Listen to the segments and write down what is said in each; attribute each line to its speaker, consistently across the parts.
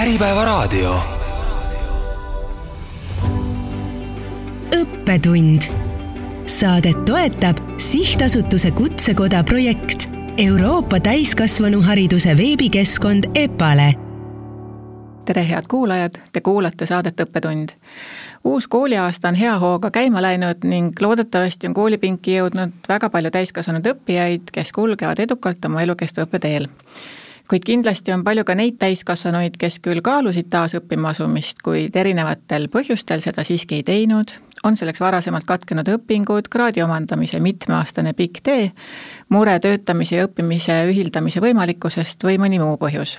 Speaker 1: Äripäevaraadio. õppetund. Saadet toetab sihtasutuse Kutsekoda projekt Euroopa täiskasvanuhariduse veebikeskkond EPALE.
Speaker 2: tere, head kuulajad, te kuulate saadet Õppetund. uus kooliaasta on hea hooga käima läinud ning loodetavasti on koolipinki jõudnud väga palju täiskasvanud õppijaid, kes kulgevad edukalt oma elukestva õppe teel kuid kindlasti on palju ka neid täiskasvanuid, kes küll kaalusid taasõppima asumist, kuid erinevatel põhjustel seda siiski ei teinud, on selleks varasemalt katkenud õpingud, kraadi omandamise mitmeaastane pikk tee, mure töötamise ja õppimise ühildamise võimalikkusest või mõni muu põhjus.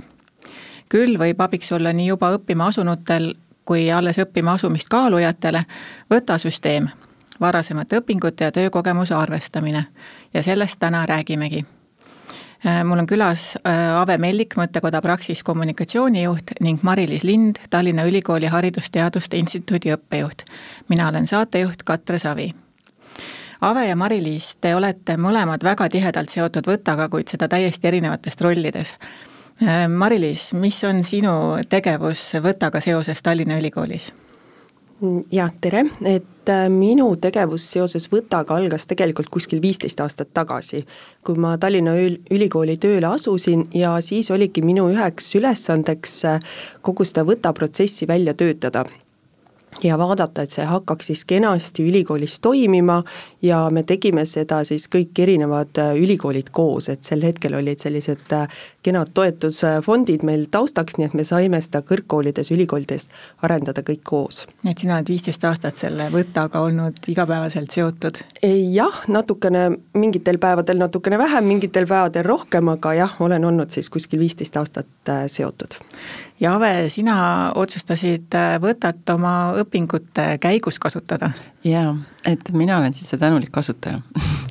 Speaker 2: küll võib abiks olla nii juba õppima asunutel kui alles õppima asumist kaalujatele võta süsteem, varasemate õpingute ja töökogemuse arvestamine. Ja sellest täna räägimegi mul on külas äh, Ave Mellik, mõttekoda Praxis kommunikatsioonijuht ning Mari-Liis Lind, Tallinna Ülikooli Haridusteaduste Instituudi õppejuht. mina olen saatejuht Katre Savi. Ave ja Mari-Liis, te olete mõlemad väga tihedalt seotud Võtaga, kuid seda täiesti erinevates rollides. Äh, Mari-Liis, mis on sinu tegevus Võtaga seoses Tallinna Ülikoolis?
Speaker 3: Jah, tere, et äh, minu tegevus seoses Võtaga algas tegelikult kuskil viisteist aastat tagasi, kui ma Tallinna Ülikooli tööle asusin ja siis oligi minu üheks ülesandeks äh, kogu seda Võta protsessi välja töötada ja vaadata, et see hakkaks siis kenasti ülikoolis toimima ja me tegime seda siis kõik erinevad äh, ülikoolid koos, et sel hetkel olid sellised äh, kenad toetusfondid meil taustaks, nii et me saime seda kõrgkoolides, ülikoolides arendada kõik koos.
Speaker 2: nii et sina oled viisteist aastat selle võttaga olnud igapäevaselt seotud?
Speaker 3: jah, natukene, mingitel päevadel natukene vähem, mingitel päevadel rohkem, aga jah, olen olnud siis kuskil viisteist aastat äh, seotud.
Speaker 2: Ja Ave, sina otsustasid võtat oma õpingute käigus kasutada?
Speaker 4: jaa, et mina olen siis see tänulik kasutaja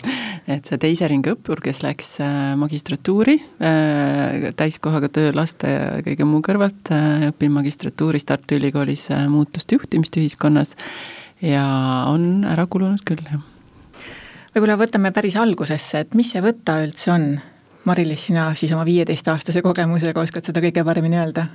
Speaker 4: et see teise ringi õppur, kes läks äh, magistratuuri äh, täiskohaga töö laste ja kõige muu kõrvalt, äh, õpin magistratuuris Tartu Ülikoolis muutuste juhtimist ühiskonnas ja on ära kulunud küll, jah.
Speaker 2: võib-olla võtame päris algusesse, et mis see võtta üldse on? Mari-Liis, sina siis oma viieteistaastase kogemusega oskad seda kõige paremini öelda?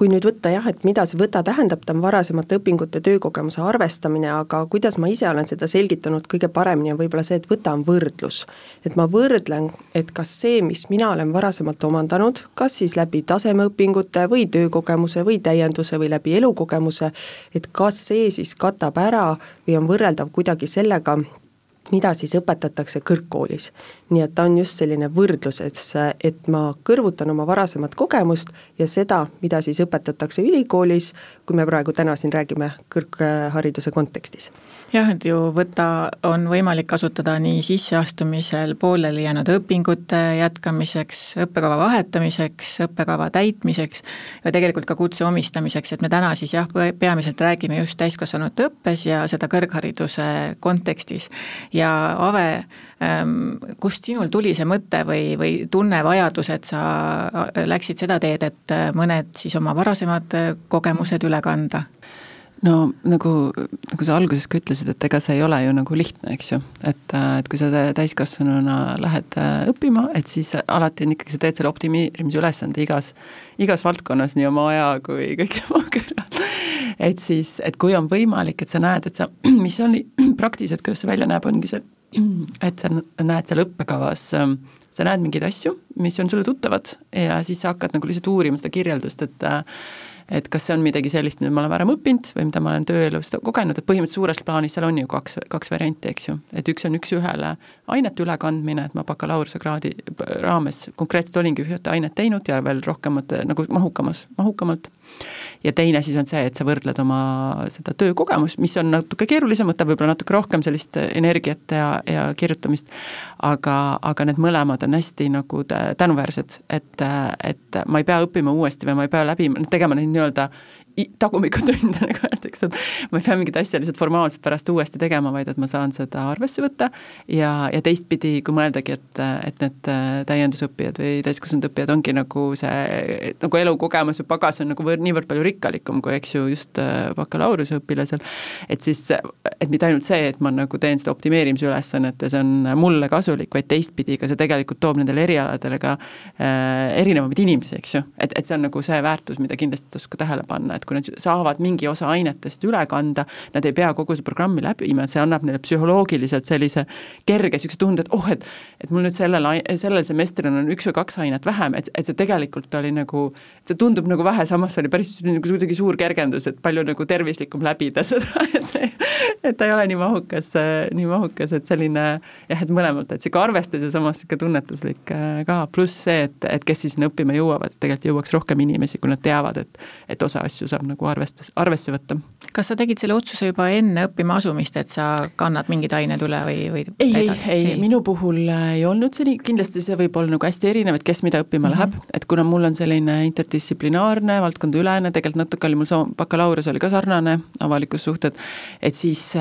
Speaker 3: kui nüüd võtta jah, et mida see võta tähendab, ta on varasemate õpingute töökogemuse arvestamine, aga kuidas ma ise olen seda selgitanud kõige paremini, on võib-olla see, et võta on võrdlus. et ma võrdlen, et kas see, mis mina olen varasemalt omandanud, kas siis läbi tasemeõpingute või töökogemuse või täienduse või läbi elukogemuse, et kas see siis katab ära või on võrreldav kuidagi sellega, mida siis õpetatakse kõrgkoolis. nii et ta on just selline võrdlus, et, et ma kõrvutan oma varasemat kogemust ja seda, mida siis õpetatakse ülikoolis, kui me praegu täna siin räägime kõrghariduse kontekstis.
Speaker 2: jah, et ju võtta on võimalik kasutada nii sisseastumisel pooleli jäänud õpingute jätkamiseks, õppekava vahetamiseks, õppekava täitmiseks ja tegelikult ka kutse omistamiseks, et me täna siis jah, peamiselt räägime just täiskasvanute õppes ja seda kõrghariduse kontekstis ja Ave, ähm, kust sinul tuli see mõte või, või tunne, vajadus, et sa läksid seda teed, et äh, mõned siis oma varasemad äh, kogemused üle kanda?
Speaker 4: No nagu, nagu sa alguses ka ütlesid, et ega see ei ole ju nagu lihtne, eks ju. et, äh, et kui sa täiskasvanuna lähed õppima, et siis alati on ikkagi, sa teed selle optimeerimise ülesande igas, igas valdkonnas, nii oma aja kui kõige muu kõrval et siis, et kui on võimalik, et sa näed, et sa, mis on praktiliselt, kuidas see välja näeb, ongi see, et sa näed seal õppekavas, ähm, sa näed mingeid asju, mis on sulle tuttavad ja siis sa hakkad nagu lihtsalt uurima seda kirjeldust, et äh, et kas see on midagi sellist, mida ma olen varem õppinud või mida ma olen tööelus kogenud, et põhimõtteliselt suures plaanis seal on ju kaks, kaks varianti, eks ju. et üks on üks-ühele ainete ülekandmine, et ma bakalaureusekraadi raames konkreetselt olingi ühte ainet teinud ja veel rohkemat nagu mahukamas, mahukamalt ja teine siis on see, et sa võrdled oma seda töökogemust, mis on natuke keerulisem, võtab võib-olla natuke rohkem sellist energiat ja, ja kirjutamist, aga, aga need mõlemad on hästi nagu tänuväärsed, et, et ma ei pea õppima uuesti või ma ei pea läbi, tegema neid nii-öelda tagumikutund, nagu öeldakse, et ma ei pea mingit asja lihtsalt formaalselt pärast uuesti tegema, vaid et ma saan seda arvesse võtta. Ja, ja teistpidi, kui mõeldagi, et, et need täiendusõppijad või täiskasvanud õppijad ongi nagu see, nagu elukogemus ja pagas on nagu võr-, niivõrd palju rikkalikum kui eks ju just äh, bakalaureuseõpilasel, et siis, et mitte ainult see, et ma nagu teen seda optimeerimise ülesannet ja see on mulle kasulik, vaid teistpidi ka see tegelikult toob nendele erialadele ka äh, erinevaid inimesi, eks ju, et, et see on nagu see väärtus, mida kindlasti tasub ka tähele panna, et kui nad saavad mingi osa ainetest üle kanda, nad ei pea kogu seda programmi läbima, et see annab neile psühholoogiliselt sellise kerge niisuguse tunde, et oh, et et mul nüüd sellel, sellel semestril on üks või kaks ainet vähem, et, et see tegelikult oli nagu, see tundub nagu vähe, samas see oli päris nagu kuidagi suur kergendus, et palju nagu tervislikum läbida seda, et see, et ta ei ole nii mahukas, nii mahukas, et selline jah, et mõlemalt, et niisugune arvestus ja samas niisugune tunnetuslik äh, ka, pluss see, et, et kes siis sinna õppima jõuavad, tegelikult jõuaks rohkem inimesi, kui nad teavad, et et osa asju saab nagu arvestas, arvesse võtta.
Speaker 2: kas sa tegid selle otsuse juba enne õppima asumist, et sa kannad mingid ained üle või, või
Speaker 4: ei, ei, ei, ei., minu puhul ei olnud see nii, kindlasti see võib olla nagu hästi erinev, et kes mida õppima mm -hmm. läheb, et kuna mul on selline interdistsiplinaarne, valdkondaülene, tegelikult natuke oli mul sama, bakalaureus oli ka sarnane, avalikussuhted, et siis,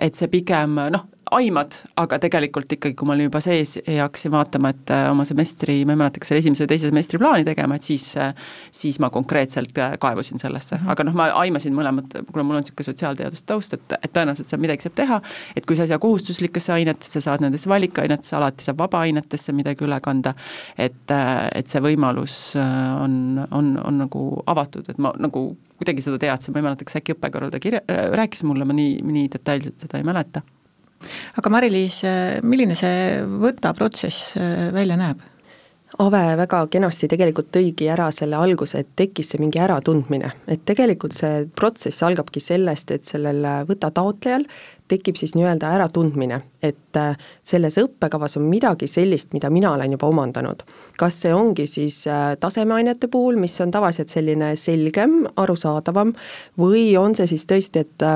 Speaker 4: et see pigem noh, aimad, aga tegelikult ikkagi, kui ma olin juba sees ja hakkasin vaatama, et äh, oma semestri, ma ei mäleta, kas selle esimese või teise semestri plaani tegema, et siis, äh, siis ma konkreetselt äh, kaevusin sellesse mm, -hmm. aga noh, ma aimasin mõlemat, kuna mul on niisugune sotsiaalteaduste taust, et, et tõenäoliselt seal midagi saab teha, et kui sa ei saa kohustuslikesse ainetesse, saad nendesse valikainetesse, alati saab vabaainetesse midagi üle kanda, et, et see võimalus on, on, on nagu avatud, et ma nagu kuidagi seda teadsin, ma ei mäleta, kas äkki õppekorraldaja kirja, rääkis mulle, ma nii, nii detailselt seda ei mäleta
Speaker 2: aga Mari-Liis, milline see võta protsess äh, välja näeb?
Speaker 3: Ave väga kenasti tegelikult tõigi ära selle alguse, et tekkis see mingi äratundmine, et tegelikult see protsess algabki sellest, et sellel võta taotlejal tekib siis nii-öelda äratundmine, et äh, selles õppekavas on midagi sellist, mida mina olen juba omandanud. kas see ongi siis äh, tasemeainete puhul, mis on tavaliselt selline selgem, arusaadavam, või on see siis tõesti, et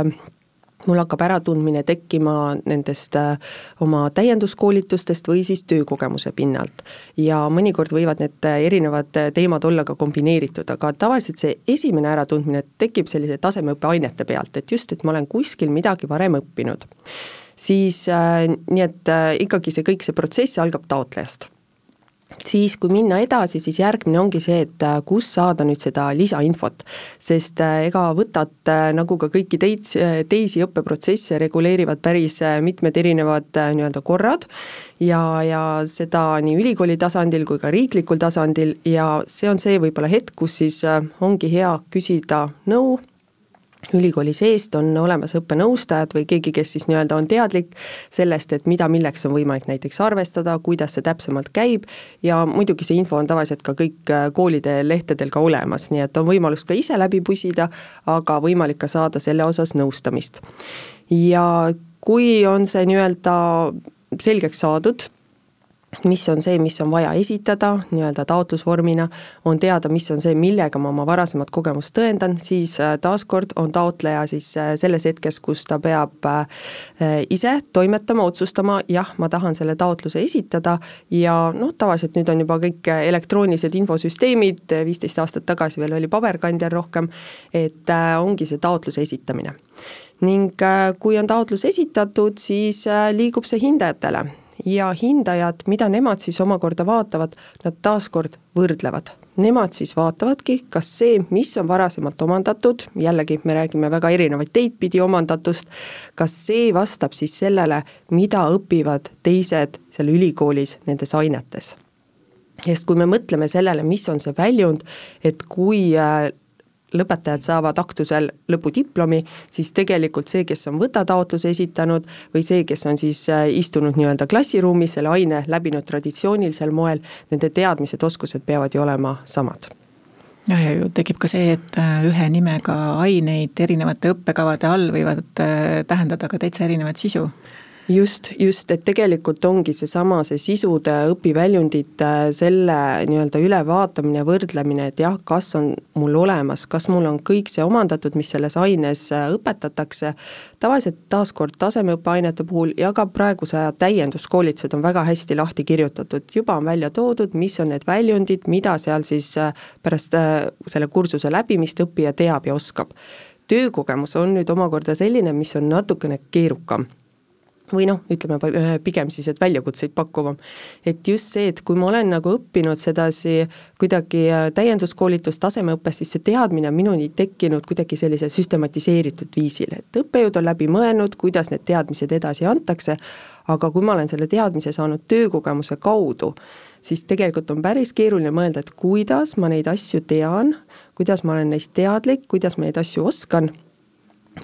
Speaker 3: mul hakkab äratundmine tekkima nendest äh, oma täienduskoolitustest või siis töökogemuse pinnalt. ja mõnikord võivad need äh, erinevad äh, teemad olla ka kombineeritud, aga tavaliselt see esimene äratundmine tekib sellise tasemeõppe ainete pealt, et just, et ma olen kuskil midagi varem õppinud. siis äh, nii, et äh, ikkagi see kõik see protsess algab taotlejast siis kui minna edasi, siis järgmine ongi see, et äh, kus saada nüüd seda lisainfot. sest äh, ega võtad, äh, nagu ka kõiki teid, teisi õppeprotsesse reguleerivad päris mitmed erinevad nii-öelda korrad ja, ja seda nii ülikooli tasandil kui ka riiklikul tasandil ja see on see võib-olla hetk, kus siis ongi hea küsida nõu ülikooli seest on olemas õppenõustajad või keegi, kes siis nii-öelda on teadlik sellest, et mida milleks on võimalik näiteks arvestada, kuidas see täpsemalt käib ja muidugi see info on tavaliselt ka kõik äh, koolide lehtedel ka olemas, nii et on võimalus ka ise läbi pusida, aga võimalik ka saada selle osas nõustamist. ja kui on see nii-öelda selgeks saadud, mis on see, mis on vaja esitada nii-öelda taotlusvormina, on teada, mis on see, millega ma oma varasemat kogemust tõendan, siis äh, taaskord on taotleja siis äh, selles hetkes, kus ta peab äh, ise toimetama, otsustama, jah, ma tahan selle taotluse esitada. Ja noh, tavaliselt nüüd on juba kõik elektroonilised infosüsteemid, viisteist aastat tagasi veel oli paberkandjal rohkem, et ongi see taotluse esitamine. Ning kui on taotlus esitatud, siis liigub see hindajatele ja hindajad, mida nemad siis omakorda vaatavad, nad taaskord võrdlevad. Nemad siis vaatavadki, kas see, mis on varasemalt omandatud, jällegi me räägime väga erinevaid teid pidi omandatust, kas see vastab siis sellele, mida õpivad teised seal ülikoolis nendes ainetes sest kui me mõtleme sellele, mis on see väljund, et kui äh, lõpetajad saavad aktusel lõpudiplomi, siis tegelikult see, kes on võtataotluse esitanud või see, kes on siis äh, istunud nii-öelda klassiruumis selle aine läbinud traditsioonilisel moel, nende teadmised, oskused peavad ju olema samad.
Speaker 2: Jah, ja ju tekib ka see, et äh, ühe nimega aineid erinevate õppekavade all võivad äh, tähendada ka täitsa erinevat sisu
Speaker 3: just, just, et tegelikult ongi seesama, see sisude, õpiväljundite, selle nii-öelda ülevaatamine, võrdlemine, et jah, kas on mul olemas, kas mul on kõik see omandatud, mis selles aines äh, õpetatakse, tavaliselt taaskord tasemeõppeainete puhul ja ka praeguse aja täienduskoolitused on väga hästi lahti kirjutatud, juba on välja toodud, mis on need väljundid, mida seal siis äh, pärast äh, selle kursuse läbimist õppija teab ja oskab. Töökogemus on nüüd omakorda selline, mis on natukene keerukam või noh, ütleme pigem siis, et väljakutseid pakkuvam. et just see, et kui ma olen nagu õppinud sedasi kuidagi äh, täienduskoolitust, tasemeõppes, siis see teadmine on minuni tekkinud kuidagi sellise süstematiseeritud viisil, et õppejõud on läbi mõelnud, kuidas need teadmised edasi antakse, aga kui ma olen selle teadmise saanud töökogemuse kaudu, siis tegelikult on päris keeruline mõelda, et kuidas ma neid asju tean, kuidas ma olen neist teadlik, kuidas ma neid asju oskan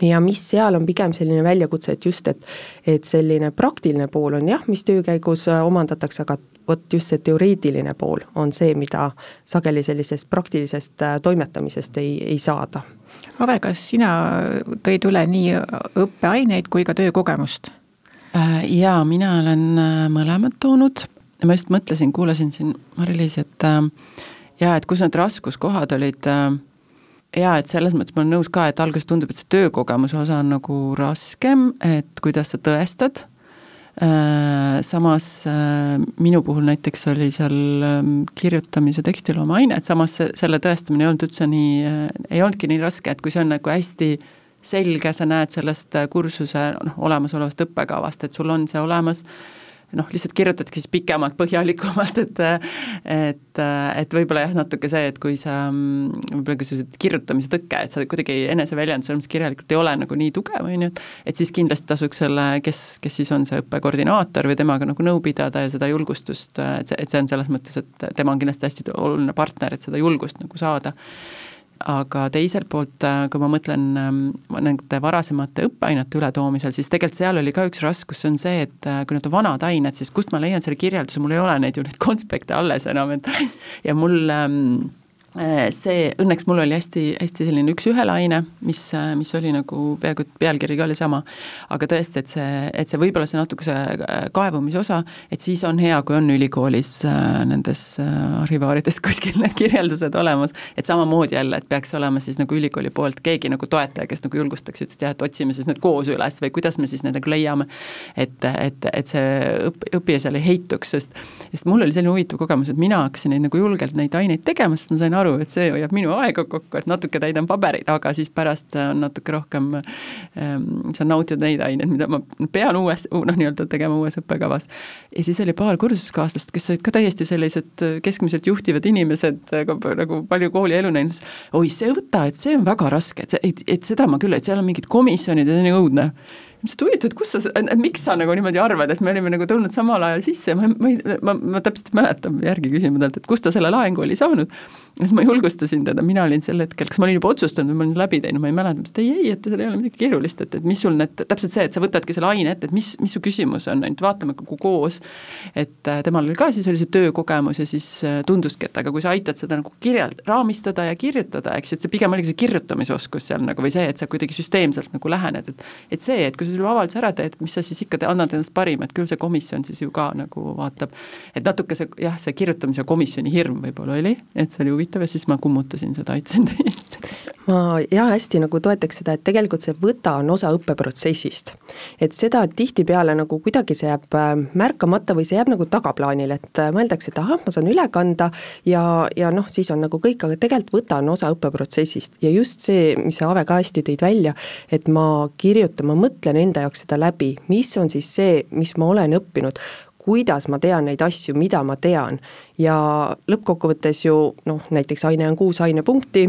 Speaker 3: ja mis seal on pigem selline väljakutse, et just, et et selline praktiline pool on jah, mis töö käigus äh, omandatakse, aga vot just see teoreetiline pool on see, mida sageli sellisest praktilisest äh, toimetamisest ei, ei saada.
Speaker 2: Ave, kas sina tõid üle nii õppeaineid kui ka töökogemust?
Speaker 4: Äh, jaa, mina olen mõlemad toonud ja ma just mõtlesin, kuulasin siin Mari-Liis, et jaa, et kus need raskuskohad olid äh, jaa, et selles mõttes ma olen nõus ka, et alguses tundub, et see töökogemuse osa on nagu raskem, et kuidas sa tõestad, äh, samas äh, minu puhul näiteks oli seal ähm, kirjutamise tekstiloome aine, et samas selle tõestamine ei olnud üldse nii, äh, ei olnudki nii raske, et kui see on nagu hästi selge, sa näed sellest kursuse noh, olemasolevast õppekavast, et sul on see olemas noh, lihtsalt kirjutadki siis pikemalt, põhjalikumalt, et et, et võib-olla jah, natuke see, et kui sa võib-olla ka sellised kirjutamise tõke, et sa kuidagi eneseväljenduse mõttes kirjalikult ei ole nagu nii tugev, on ju, et et siis kindlasti tasuks selle, kes, kes siis on see õppekoordinaator või temaga nagu nõu pidada ja seda julgustust, et see, et see on selles mõttes, et tema on kindlasti hästi oluline partner, et seda julgust nagu saada aga teiselt poolt, äh, kui ma mõtlen ähm, nende varasemate õppeainete ületoomisel, siis tegelikult seal oli ka üks raskus, see on see, et äh, kui need on vanad ained, siis kust ma leian selle kirjelduse, mul ei ole neid ju neid konspekte alles enam, et ja mul ähm, Äh, see, õnneks mul oli hästi, hästi selline üks-ühele aine, mis, äh, mis oli nagu peaaegu, et pealkiri ka oli sama, aga tõesti, et see, et see võib-olla see natuke see äh, kaevumise osa, et siis on hea, kui on ülikoolis nendes arhivaarides kuskil need kirjeldused olemas, et samamoodi jälle, et peaks olema siis nagu ülikooli poolt keegi nagu toetaja, kes nagu julgustaks, ütles, et jah, et otsime siis need koos üles või kuidas me siis need nagu leiame, et, et, et see õpp, õppija seal ei heituks, sest sest mul oli selline huvitav kogemus, et mina hakkasin neid nagu julgelt neid aineid tegema, sest ma sain aru, et see hoiab minu aega kokku, et natuke täidan paberit, aga siis pärast on natuke rohkem ähm,, saan nautida neid aineid, mida ma pean uues, noh, nii-öelda tegema uues õppekavas. ja siis oli paar kursuskaaslast, kes olid ka täiesti sellised keskmiselt juhtivad inimesed, nagu palju koolielu näinud, oi, see võta, et see on väga raske, et see, et, et seda ma küll, et seal on mingid komisjonid ja see on nii õudne mis huvitav, et kus sa, miks sa nagu niimoodi arvad, et me olime nagu tulnud samal ajal sisse, ma, ma ei, ma, ma täpselt mäletan, järgi küsima talt, et kust ta selle laengu oli saanud. ja siis ma julgustasin teda, mina olin sel hetkel, kas ma olin juba otsustanud või ma olin läbi teinud, ma ei mäleta, ma ütlesin, et ei, ei, et seal ei ole midagi keerulist, et, et mis sul need, täpselt see, et sa võtadki selle aine ette, et mis, mis su küsimus on, ainult vaatame kogu koos. et äh, temal oli ka siis oli see töökogemus ja siis äh, tunduski, et aga kui sa aitad seda nagu kirjeld-, raamistada ja kirjutada, eks ju, et see pigem oligi see kirjutamisoskus seal nagu või see, et sa kuidagi süsteemselt nagu lähened, et et see, et kui sa selle avalduse ära teed, mis sa siis ikka te, annad endast parima, et küll see komisjon siis ju ka nagu vaatab. et natuke see jah, see kirjutamise komisjoni hirm võib-olla oli, et see oli huvitav ja siis ma kummutasin seda, aitasin teist.
Speaker 3: ma jah, hästi nagu toetaks seda, et tegelikult see võta on osa õppeprotsessist. et seda tihtipeale nagu kuidagi see jääb äh, märkamata või see jääb nagu tagaplaanile, et äh, mõeldakse, et ahah, ma saan üle kanda ja, ja noh, siis on nagu kõik, aga tegelikult võta on osa õppeprotsessist ja just see, mis sa, Ave, ka hästi tõid välja, et ma kirjutan, ma mõtlen enda jaoks seda läbi, mis on siis see, mis ma olen õppinud, kuidas ma tean neid asju, mida ma tean. ja lõppkokkuvõttes ju noh, näiteks aine on kuus ainepunkti,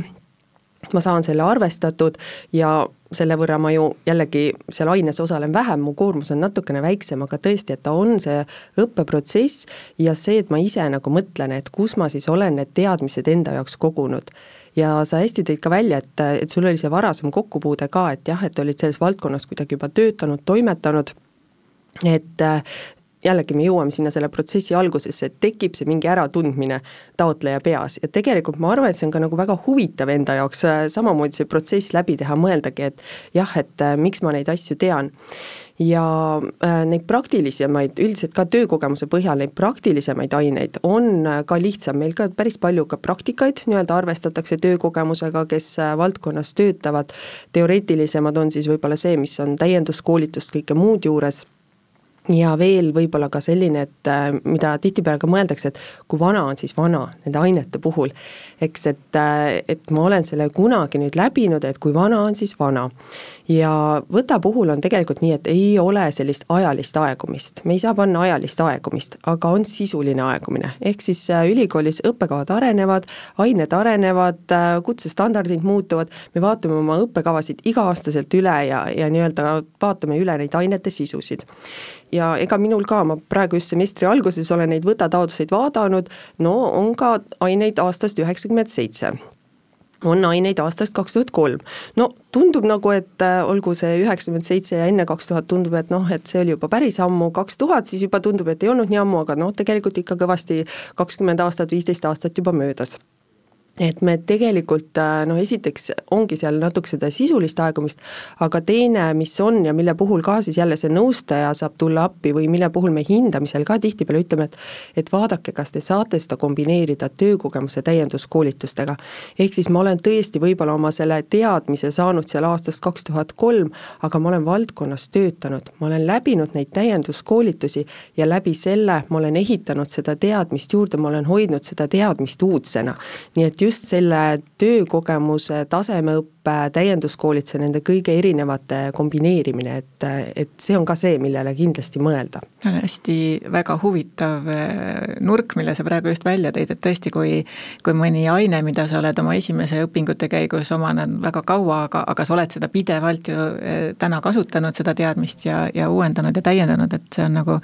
Speaker 3: ma saan selle arvestatud ja selle võrra ma ju jällegi seal aines osalen vähem, mu koormus on natukene väiksem, aga tõesti, et ta on see õppeprotsess ja see, et ma ise nagu mõtlen, et kus ma siis olen need teadmised enda jaoks kogunud. Ja sa hästi tõid ka välja, et, et sul oli see varasem kokkupuude ka, et jah, et olid selles valdkonnas kuidagi juba töötanud, toimetanud, et jällegi me jõuame sinna selle protsessi algusesse, et tekib see mingi äratundmine taotleja peas. Ja tegelikult ma arvan, et see on ka nagu väga huvitav enda jaoks samamoodi see protsess läbi teha, mõeldagi, et jah, et miks ma neid asju tean. Ja äh, neid praktilisemaid, üldiselt ka töökogemuse põhjal neid praktilisemaid aineid on äh, ka lihtsam, meil ka päris palju ka praktikaid nii-öelda arvestatakse töökogemusega, kes äh, valdkonnas töötavad, teoreetilisemad on siis võib-olla see, mis on täienduskoolitust, kõike muud juures ja veel võib-olla ka selline, et äh, mida tihtipeale ka mõeldakse, et kui vana on siis vana nende ainete puhul. eks, et, äh, et ma olen selle kunagi nüüd läbinud, et kui vana on siis vana. Ja võta puhul on tegelikult nii, et ei ole sellist ajalist aegumist, me ei saa panna ajalist aegumist, aga on sisuline aegumine, ehk siis äh, ülikoolis õppekavad arenevad, ained arenevad, kutsestandardid muutuvad, me vaatame oma õppekavasid iga-aastaselt üle ja, ja nii-öelda vaatame üle neid ainete sisusid. Ja ega minul ka, ma praegu just semestri alguses olen neid võtataotluseid vaadanud, no on ka aineid aastast üheksakümmend seitse on aineid aastast kaks tuhat kolm. no tundub nagu, et äh, olgu see üheksakümmend seitse ja enne kaks tuhat tundub, et noh, et see oli juba päris ammu, kaks tuhat siis juba tundub, et ei olnud nii ammu, aga noh, tegelikult ikka kõvasti kakskümmend aastat, viisteist aastat juba möödas et me tegelikult äh, noh, esiteks ongi seal natuke seda sisulist aegumist, aga teine, mis on ja mille puhul ka siis jälle see nõustaja saab tulla appi või mille puhul me hindamisel ka tihtipeale ütleme, et et vaadake, kas te saate seda kombineerida töökogemuse täienduskoolitustega. ehk siis ma olen tõesti võib-olla oma selle teadmise saanud seal aastast kaks tuhat kolm, aga ma olen valdkonnas töötanud, ma olen läbinud neid täienduskoolitusi ja läbi selle ma olen ehitanud seda teadmist juurde, ma olen hoidnud seda teadmist uudsena. nii et just selle töökogemuse, tasemeõppe, täienduskoolituse, nende kõige erinevate kombineerimine, et, et see on ka see, millele kindlasti mõelda.
Speaker 2: hästi väga huvitav eh, nurk, mille sa praegu just välja tõid, et tõesti, kui kui mõni aine, mida sa oled oma esimese õpingute käigus omanud väga kaua, aga, aga sa oled seda pidevalt ju eh, täna kasutanud, seda teadmist ja, ja uuendanud ja täiendanud, et see on nagu,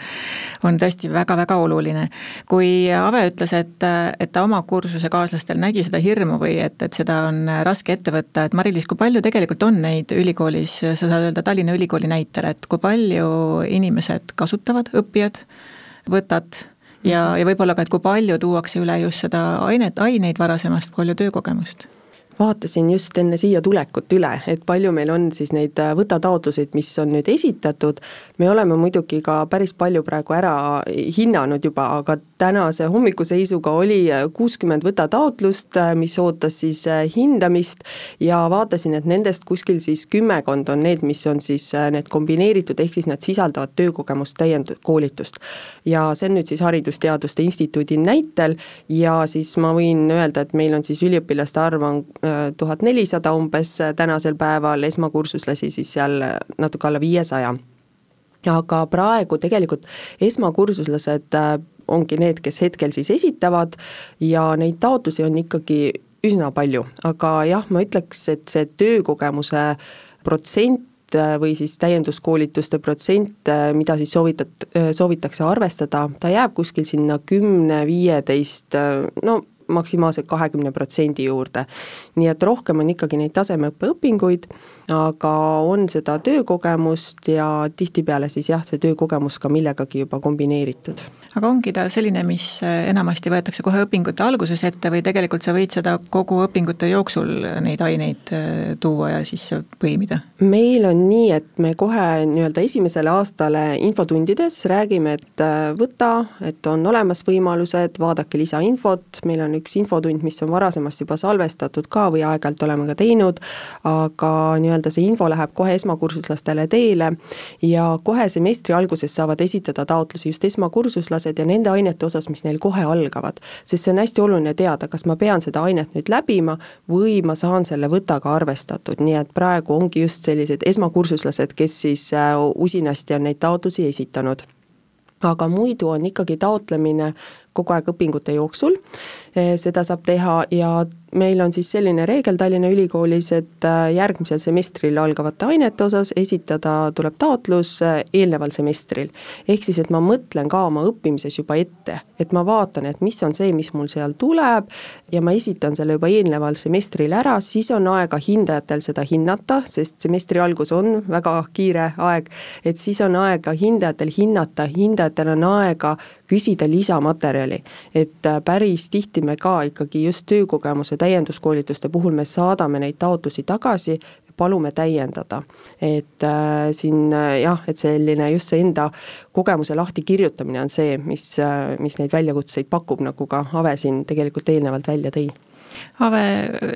Speaker 2: on tõesti väga-väga oluline. kui Ave ütles, et, et ta oma kursusekaaslastel nägi seda hirmu või et, et seda on raske ette võtta, et Mari-Liis, kui palju tegelikult on neid ülikoolis, sa saad öelda Tallinna Ülikooli näitel, et kui palju inimesed kasutavad, õppijad, võtad ja, ja võib-olla ka, et kui palju tuuakse üle just seda ainet, aineid varasemast, palju töökogemust
Speaker 3: vaatasin just enne siia tulekut üle, et palju meil on siis neid äh, võtataotluseid, mis on nüüd esitatud, me oleme muidugi ka päris palju praegu ära hinnanud juba, aga tänase hommikuseisuga oli äh, kuuskümmend võtataotlust, äh, mis ootas siis hindamist ja vaatasin, et nendest kuskil siis kümmekond on need, mis on siis need kombineeritud, ehk siis nad sisaldavad töökogemust, täiendkoolitust. ja see on nüüd siis Haridusteaduste Instituudi näitel ja siis ma võin öelda, et meil on siis üliõpilaste arv on tuhat nelisada umbes tänasel päeval, esmakursuslasi siis seal natuke alla viiesaja. aga praegu tegelikult esmakursuslased äh, ongi need, kes hetkel siis esitavad ja neid taotlusi on ikkagi üsna palju, aga jah, ma ütleks, et see töökogemuse protsent äh, või siis täienduskoolituste protsent, äh, mida siis soovitat-, soovitakse arvestada, ta jääb kuskil sinna kümne, viieteist, no maksimaalselt kahekümne protsendi juurde. nii et rohkem on ikkagi neid tasemeõppe õpinguid, aga on seda töökogemust ja tihtipeale siis jah, see töökogemus ka millegagi juba kombineeritud.
Speaker 2: aga ongi ta selline, mis enamasti võetakse kohe õpingute alguses ette või tegelikult sa võid seda kogu õpingute jooksul neid aineid äh, tuua ja sisse põimida?
Speaker 3: meil on nii, et me kohe nii-öelda esimesele aastale infotundides räägime, et äh, võta, et on olemas võimalused, vaadake lisainfot, meil on üks infotund, mis on varasemast juba salvestatud ka või aeg-ajalt oleme ka teinud, aga nii-öelda see info läheb kohe esmakursuslastele teele ja kohe semestri alguses saavad esitada taotlusi just esmakursuslased ja nende ainete osas, mis neil kohe algavad. sest see on hästi oluline teada, kas ma pean seda ainet nüüd läbima või ma saan selle võtaga arvestatud, nii et praegu ongi just sellised esmakursuslased, kes siis äh, usinasti on neid taotlusi esitanud. Aga muidu on ikkagi taotlemine kogu aeg õpingute jooksul, seda saab teha ja meil on siis selline reegel Tallinna Ülikoolis, et äh, järgmisel semestril algavate ainete osas esitada tuleb taotlus äh, eelneval semestril. ehk siis, et ma mõtlen ka oma õppimises juba ette, et ma vaatan, et mis on see, mis mul seal tuleb ja ma esitan selle juba eelneval semestril ära, siis on aega hindajatel seda hinnata, sest semestri algus on väga kiire aeg, et siis on aega hindajatel hinnata, hindajatel on aega küsida lisamaterjali. et äh, päris tihti me ka ikkagi just töökogemuse täienduskoolituste puhul me saadame neid taotlusi tagasi, palume täiendada. et äh, siin äh, jah, et selline just see enda kogemuse lahtikirjutamine on see, mis äh,, mis neid väljakutseid pakub, nagu ka Ave siin tegelikult eelnevalt välja tõi
Speaker 2: Ave,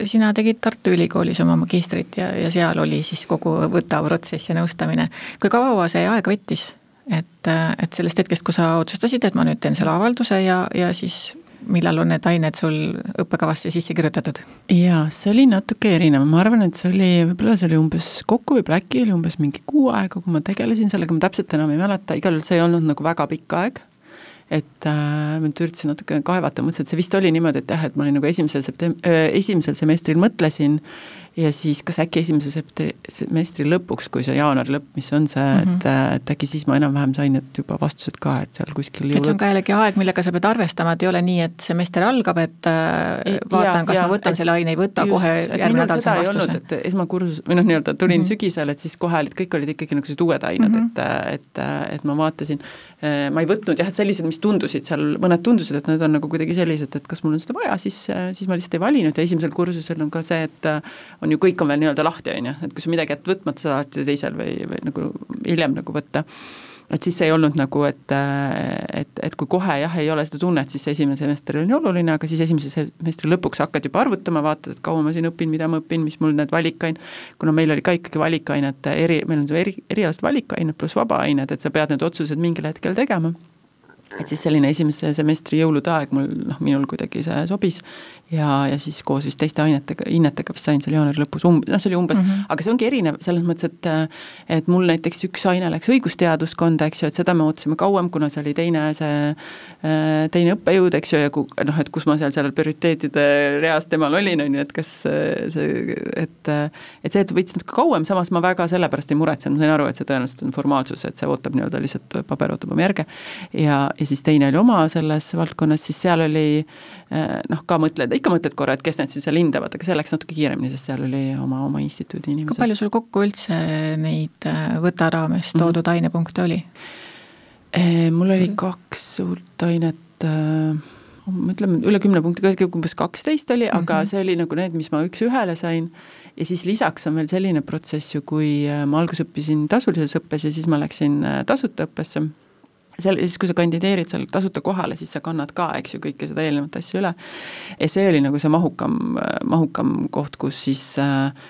Speaker 2: sina tegid Tartu Ülikoolis oma magistrit ja, ja seal oli siis kogu võtav protsess ja nõustamine. kui kaua see aega võttis? et, äh, et sellest hetkest, kui sa otsustasid, et ma nüüd teen selle avalduse ja, ja siis millal on need ained sul õppekavasse sisse kirjutatud?
Speaker 4: jaa, see oli natuke erinev, ma arvan, et see oli, võib-olla see oli umbes, kokku võib-olla äkki oli umbes mingi kuu aega, kui ma tegelesin sellega, ma täpselt enam ei mäleta, igal juhul see ei olnud nagu väga pikk aeg et äh, ma nüüd üritasin natuke kaevata, mõtlesin, et see vist oli niimoodi, et jah, et ma olin nagu esimesel septem-, äh, esimesel semestril mõtlesin ja siis kas äkki esimese septe-, semestri lõpuks, kui see jaanuari lõpp, mis on see mm, -hmm. et, äh, et äkki siis ma enam-vähem sain need juba vastused ka, et seal kuskil
Speaker 2: et see on ka jällegi aeg, millega sa pead arvestama, et ei ole nii, et semester algab, et äh, vaatan, kas ja, ma võtan et, selle aine, ei võta just, kohe järgmine nädal saan vastuse.
Speaker 4: et esmakursus või noh, nii-öelda tulin mm -hmm. sügisel, et siis kohe olid, kõik olid ikkagi niisugused uued ained mm, -hmm. et, et, et ma vaatasin, äh, ma ei võtnud jah, et sellised, mis tundusid seal, mõned tundusid, et need on nagu kuidagi sellised, et kas mul on seda vaja, siis, siis ma lihtsalt ei valinud. Ja esimesel kursusel on ka see, et on ju, kõik on veel nii-öelda lahti, on ju, et kui sa midagi jätad võtmata, sa alati teisel või, või nagu hiljem nagu võtta. et siis ei olnud nagu, et, et, et kui kohe jah, ei ole seda tunnet, siis esimene semester on ju oluline, aga siis esimese semestri lõpuks hakkad juba arvutama, vaatad, et kaua ma siin õpin, mida ma õpin, mis mul need valikained, kuna meil oli ka ikkagi valikained, eri, meil on see eri, erialased valikained pluss vabaained, et sa pead need otsused mingil hetkel tegema et siis selline esimese semestri jõulude aeg mul noh, minul kuidagi see sobis ja, ja siis koos vist teiste ainetega, hinnetega vist sain seal jaanuari lõpus um-, noh, see oli umbes mm, -hmm. aga see ongi erinev selles mõttes, et et mul näiteks üks aine läks õigusteaduskonda, eks ju, et seda me ootasime kauem, kuna see oli teine see, teine õppejõud, eks ju, ja ku-, noh, et kus ma seal, seal prioriteetide reas temal olin, on ju, et kas see, et et see, et võttis natuke kauem, samas ma väga selle pärast ei muretsenud, ma sain aru, et see tõenäoliselt on formaalsus, et see ootab nii-öelda lihtsalt, paber ootab oma järge, ja, ja siis teine oli oma selles valdkonnas, siis seal oli noh, ka mõtled, ikka mõtled korra, et kes need siis seal hindavad, aga see läks natuke kiiremini, sest seal oli oma, oma instituudi inimesed.
Speaker 2: kui palju sul kokku üldse neid äh, võta raames mhm. toodud mm -hmm. ainepunkte oli?
Speaker 4: Äh, mul oli kaks suurt ainet äh, ma ütlen, üle kümne punkti, umbes kaksteist oli, aga mm -hmm. see oli nagu need, mis ma üks-ühele sain. ja siis lisaks on veel selline protsess ju, kui ma alguses õppisin tasulises õppes ja siis ma läksin tasuta õppesse seal, siis kui sa kandideerid seal tasuta kohale, siis sa kannad ka, eks ju, kõike seda eelnevat asja üle. ja see oli nagu see mahukam, mahukam koht, kus siis,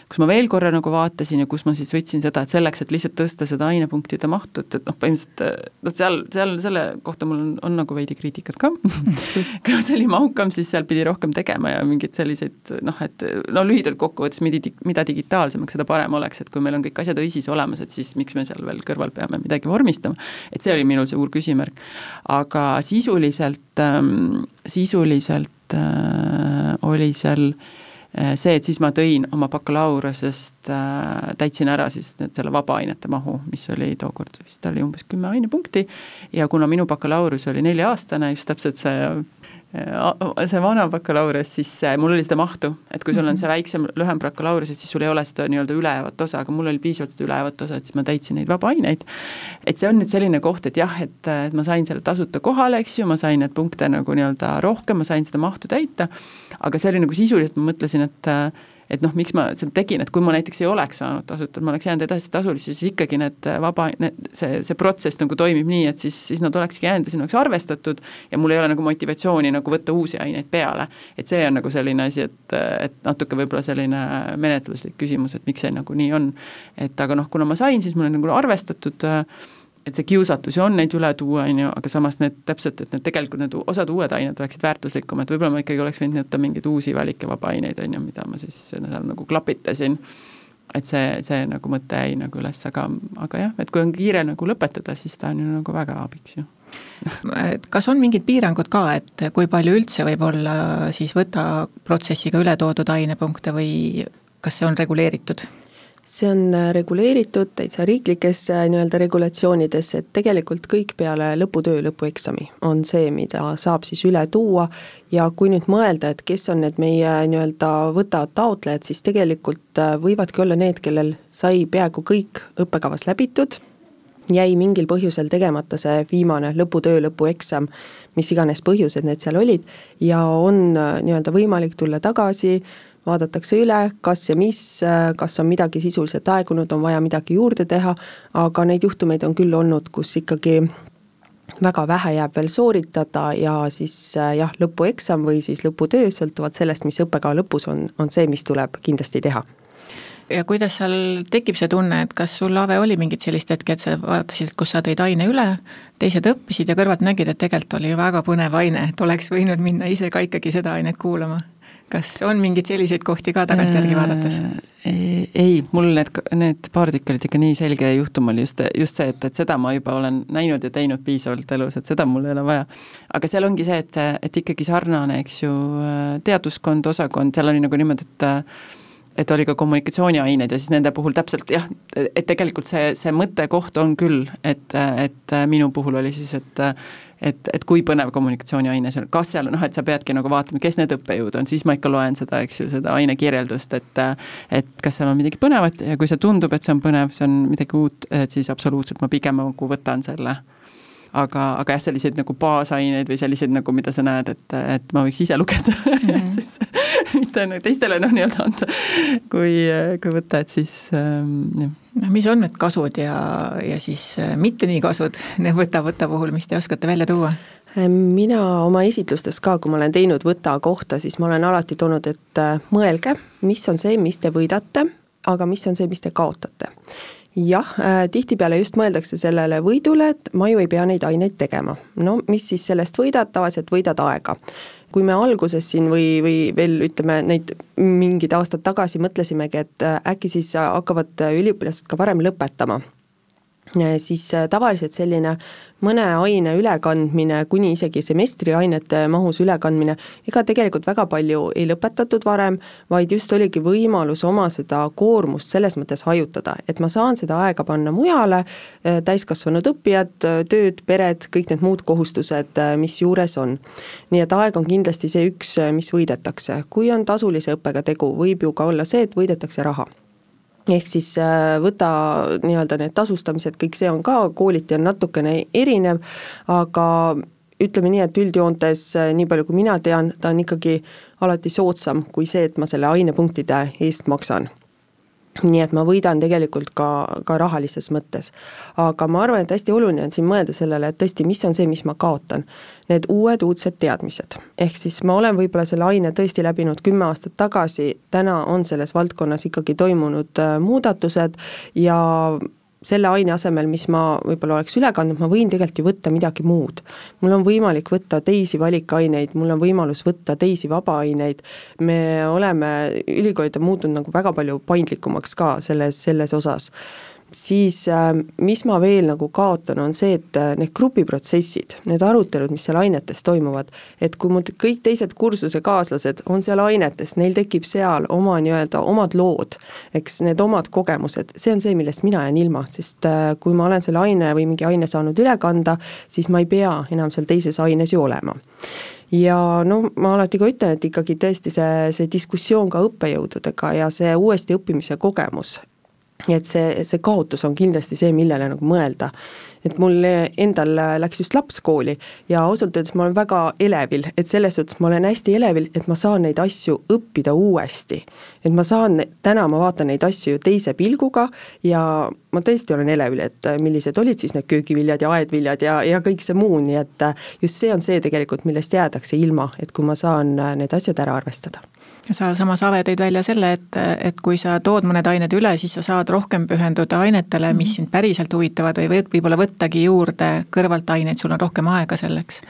Speaker 4: kus ma veel korra nagu vaatasin ja kus ma siis võtsin seda, et selleks, et lihtsalt tõsta seda ainepunktide mahtu, et, et noh, põhimõtteliselt noh, seal, seal selle kohta mul on, on nagu veidi kriitikat ka kuna see oli mahukam, siis seal pidi rohkem tegema ja mingeid selliseid noh, et no lühidalt kokkuvõttes, mida, mida digitaalsemaks, seda parem oleks, et kui meil on kõik asjad õisis olemas, et siis miks me seal veel kõrval peame midagi vormistama. et see oli minul suur küsimärk. aga sisuliselt, ähm, sisuliselt äh, oli seal äh, see, et siis ma tõin oma bakalaureusest, äh, täitsin ära siis need selle vabaainete mahu, mis oli tookord vist oli umbes kümme ainepunkti ja kuna minu bakalaureus oli nelja-aastane, just täpselt see see vana bakalaureus, siis mul oli seda mahtu, et kui sul on mhm. see väiksem, lühem bakalaureus, et siis sul ei ole seda nii-öelda ülejavat osa, aga mul oli piisavalt seda ülejavat osa, et siis ma täitsin neid vaba aineid. et see on nüüd selline koht, et jah, et, et ma sain selle tasuta kohale, eks ju, ma sain neid punkte nagu nii-öelda rohkem, ma sain seda mahtu täita, aga see oli nagu sisuliselt, ma mõtlesin, et et noh, miks ma seda tegin, et kui ma näiteks ei oleks saanud tasuta, ma oleks jäänud edasi tasulisse, siis ikkagi need vaba, need, see, see protsess nagu toimib nii, et siis, siis nad olekski jäänud ja siin oleks arvestatud ja mul ei ole nagu motivatsiooni nagu võtta uusi aineid peale. et see on nagu selline asi, et, et natuke võib-olla selline menetluslik küsimus, et miks see nagu nii on. et aga noh, kuna ma sain, siis mul on nagu arvestatud äh, et see kiusatus ju on neid üle tuua, on ju, aga samas need täpselt, et need tegelikult need osad uued ained oleksid väärtuslikumad, võib-olla ma ikkagi oleks võinud võtta mingeid uusi valikevaba aineid, on ju, mida ma siis seal nagu klapitasin. et see, see nagu mõte jäi nagu üles, aga, aga jah, et kui on kiire nagu lõpetada, siis ta on ju nagu väga abiks ju
Speaker 2: kas on mingid piirangud ka, et kui palju üldse võib olla siis võta protsessiga üle toodud ainepunkte või kas see on reguleeritud?
Speaker 3: See on äh, reguleeritud täitsa riiklikesse äh, nii-öelda regulatsioonidesse, et tegelikult kõik peale lõputöö, lõpueksami on see, mida saab siis üle tuua. Ja kui nüüd mõelda, et kes on need meie nii-öelda võta taotlejad, siis tegelikult äh, võivadki olla need, kellel sai peaaegu kõik õppekavas läbitud, jäi mingil põhjusel tegemata see viimane lõputöö, lõpueksam, mis iganes põhjused need seal olid, ja on nii-öelda võimalik tulla tagasi, vaadatakse üle, kas ja mis, kas on midagi sisuliselt aegunud, on vaja midagi juurde teha, aga neid juhtumeid on küll olnud, kus ikkagi väga vähe jääb veel sooritada ja siis jah, lõpueksam või siis lõputöö, sõltuvalt sellest, mis õppekava lõpus on, on see, mis tuleb kindlasti teha
Speaker 2: ja kuidas seal tekib see tunne, et kas sul, Ave, oli mingit sellist hetke, et sa vaatasid, kus sa tõid aine üle, teised õppisid ja kõrvalt nägid, et tegelikult oli väga põnev aine, et oleks võinud minna ise ka ikkagi seda ainet kuulama? Kas on mingeid selliseid kohti ka tagantjärgi vaadates?
Speaker 4: Äh, ei, mul need, need paar tükki olid ikka nii selge juhtum oli just, just see, et, et seda ma juba olen näinud ja teinud piisavalt elus, et seda mul ei ole vaja. aga seal ongi see, et, et ikkagi sarnane, eks ju, teaduskond, osakond, seal oli nagu niimoodi, et et oli ka kommunikatsiooniained ja siis nende puhul täpselt jah, et tegelikult see, see mõttekoht on küll, et, et minu puhul oli siis, et et, et kui põnev kommunikatsiooniaine seal, kas seal noh, et sa peadki nagu vaatama, kes need õppejõud on, siis ma ikka loen seda, eks ju, seda aine kirjeldust, et et kas seal on midagi põnevat ja kui see tundub, et see on põnev, see on midagi uut, et siis absoluutselt ma pigem nagu võtan selle aga, aga jah, selliseid nagu baasaineid või selliseid nagu, mida sa näed, et, et ma võiks ise lugeda mm, -hmm. et siis mitte nagu teistele noh, nii-öelda anda, kui, kui võtta, et siis ähm, jah
Speaker 2: noh, mis on need kasud ja, ja siis äh, mitte nii kasud võta, võta puhul, mis te oskate välja tuua?
Speaker 3: mina oma esitlustes ka, kui ma olen teinud võta kohta, siis ma olen alati toonud, et äh, mõelge, mis on see, mis te võidate, aga mis on see, mis te kaotate jah äh,, tihtipeale just mõeldakse sellele võidule, et ma ju ei pea neid aineid tegema. no mis siis sellest võidad, tavaliselt võidad aega. kui me alguses siin või, või veel ütleme, neid mingid aastad tagasi mõtlesimegi, et äh, äkki siis hakkavad üliõpilased ka varem lõpetama siis äh, tavaliselt selline mõne aine ülekandmine, kuni isegi semestriainete mahus ülekandmine, ega tegelikult väga palju ei lõpetatud varem, vaid just oligi võimalus oma seda koormust selles mõttes hajutada, et ma saan seda aega panna mujale, äh, täiskasvanud õppijad, äh, tööd, pered, kõik need muud kohustused, mis juures on. nii et aeg on kindlasti see üks, mis võidetakse, kui on tasulise õppega tegu, võib ju ka olla see, et võidetakse raha ehk siis äh, võta nii-öelda need tasustamised, kõik see on ka kooliti on natukene erinev, aga ütleme nii, et üldjoontes äh, nii palju, kui mina tean, ta on ikkagi alati soodsam kui see, et ma selle ainepunktide eest maksan nii et ma võidan tegelikult ka, ka rahalises mõttes. aga ma arvan, et hästi oluline on siin mõelda sellele, et tõesti, mis on see, mis ma kaotan. Need uued uudsed teadmised, ehk siis ma olen võib-olla selle aine tõesti läbinud kümme aastat tagasi, täna on selles valdkonnas ikkagi toimunud äh, muudatused ja selle aine asemel, mis ma võib-olla oleks üle kandnud, ma võin tegelikult ju võtta midagi muud. mul on võimalik võtta teisi valikaineid, mul on võimalus võtta teisi vabaaineid, me oleme, ülikoolid on muutunud nagu väga palju paindlikumaks ka selles, selles osas siis äh, mis ma veel nagu kaotan, on see, et äh, need grupiprotsessid, need arutelud, mis seal ainetes toimuvad, et kui mul kõik teised kursusekaaslased on seal ainetes, neil tekib seal oma nii-öelda omad lood, eks need omad kogemused, see on see, millest mina jään ilma, sest äh, kui ma olen selle aine või mingi aine saanud üle kanda, siis ma ei pea enam seal teises aines ju olema. Ja no ma alati ka ütlen, et ikkagi tõesti see, see diskussioon ka õppejõududega ja see uuesti õppimise kogemus, et see, see kaotus on kindlasti see, millele nagu mõelda. et mul endal läks just laps kooli ja ausalt öeldes ma olen väga elevil, et selles suhtes ma olen hästi elevil, et ma saan neid asju õppida uuesti. et ma saan, täna ma vaatan neid asju teise pilguga ja ma tõesti olen elevil, et millised olid siis need köögiviljad ja aedviljad ja, ja kõik see muu, nii et just see on see tegelikult, millest jäädakse ilma, et kui ma saan need asjad ära arvestada
Speaker 2: sa samas, Ave, tõid välja selle, et, et kui sa tood mõned ained üle, siis sa saad rohkem pühenduda ainetele, mis mhm. sind päriselt huvitavad või võid võib-olla võttagi juurde kõrvalt aineid, sul on rohkem aega selleks.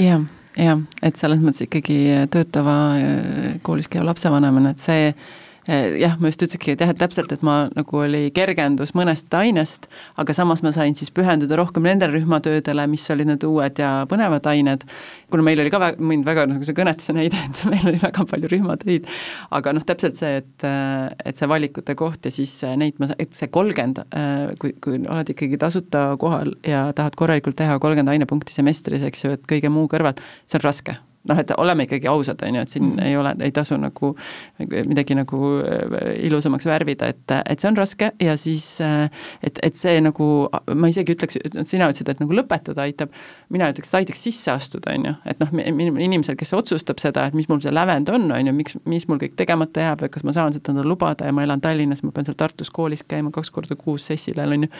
Speaker 4: jah, jah, et selles mõttes ikkagi töötava koolis käiva lapsevanemana, et see jah, ma just ütlesingi, jah, et täpselt, et ma nagu oli kergendus mõnest ainest, aga samas ma sain siis pühenduda rohkem nendele rühmatöödele, mis olid need uued ja põnevad ained, kuna meil oli ka väga, mind väga, nagu sa kõnetasid näide, et meil oli väga palju rühmatöid, aga noh, täpselt see, et, et see valikute koht ja siis neid ma, et see kolmkümmend, kui, kui oled ikkagi tasuta kohal ja tahad korralikult teha kolmkümmend ainepunkti semestris, eks ju, et kõige muu kõrvalt, see on raske noh, et oleme ikkagi ausad, on ju, et siin mm. ei ole, ei tasu nagu midagi nagu äh, ilusamaks värvida, et, et see on raske ja siis äh, et, et see nagu, ma isegi ütleks, sina ütlesid, et nagu lõpetada aitab, mina ütleks, et aitaks sisse astuda, on ju, et noh, inimesel, kes otsustab seda, et mis mul see lävend on, on ju, miks, mis mul kõik tegemata jääb või kas ma saan seda lubada ja ma elan Tallinnas, ma pean seal Tartus koolis käima kaks korda kuus sessil, on ju,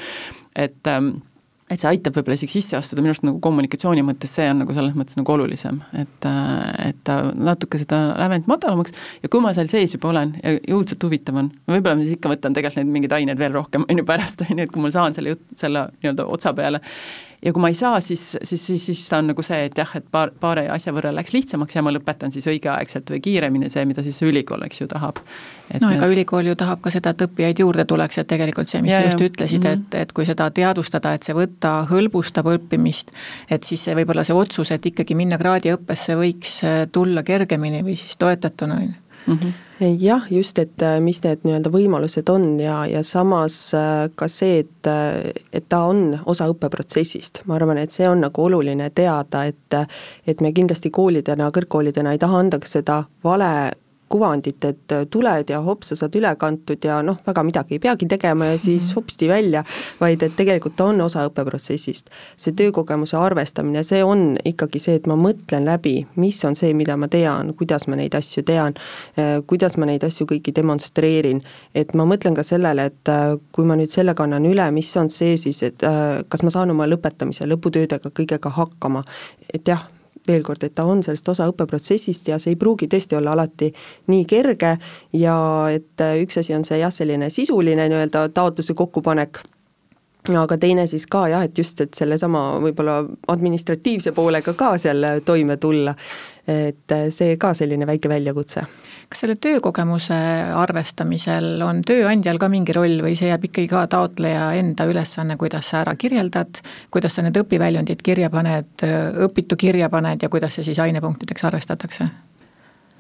Speaker 4: et ähm, et see aitab võib-olla isegi sisse astuda, minu arust nagu kommunikatsiooni mõttes see on nagu selles mõttes nagu olulisem, et, et ta natuke seda lävendit madalamaks ja kui ma seal sees juba olen ja õudselt huvitav on, võib-olla ma siis ikka võtan tegelikult neid mingeid aineid veel rohkem, on ju, pärast, on ju, et kui ma saan selle jut-, selle nii-öelda otsa peale ja kui ma ei saa, siis, siis, siis, siis ta on nagu see, et jah, et paar, paari asja võrra läks lihtsamaks ja ma lõpetan siis õigeaegselt või kiiremini, see, mida siis ülikool, eks ju, tahab.
Speaker 2: no ega need... ülikool ju tahab ka seda, et õppijaid juurde tuleks, et tegelikult see, mis ja, sa just ütlesid mm, -hmm. et, et kui seda teadvustada, et see võtta hõlbustab õppimist, et siis see võib-olla see otsus, et ikkagi minna kraadiõppesse võiks tulla kergemini või siis toetatuna, on ju
Speaker 3: mm. -hmm jah, just, et äh, mis need nii-öelda võimalused on ja, ja samas äh, ka see, et, äh, et ta on osa õppeprotsessist. ma arvan, et see on nagu oluline teada, et et me kindlasti koolidena, kõrgkoolidena ei taha anda seda vale kuvandit, et tuled ja hops, sa saad üle kantud ja noh, väga midagi ei peagi tegema ja siis mhm. hopsti välja, vaid et tegelikult ta on osa õppeprotsessist. see töökogemuse arvestamine, see on ikkagi see, et ma mõtlen läbi, mis on see, mida ma tean, kuidas ma neid asju tean, eh, kuidas ma neid asju kõiki demonstreerin, et ma mõtlen ka sellele, et eh, kui ma nüüd sellega annan üle, mis on see siis, et kas ma saan oma lõpetamise, lõputöödega, kõigega hakkama, et jah, veel kord, et ta on sellest osa õppeprotsessist ja see ei pruugi tõesti olla alati nii kerge ja et äh, üks asi on see jah, selline sisuline nii-öelda taotluse kokkupanek, aga teine siis ka jah, et just, et sellesama võib-olla administratiivse poolega ka seal toime tulla, et äh, see ka selline väike väljakutse
Speaker 2: kas selle töökogemuse arvestamisel on tööandjal ka mingi roll või see jääb ikkagi ka taotleja enda ülesanne, kuidas sa ära kirjeldad, kuidas sa need õpiväljundid kirja paned, õpitu kirja paned ja kuidas see siis ainepunktideks arvestatakse?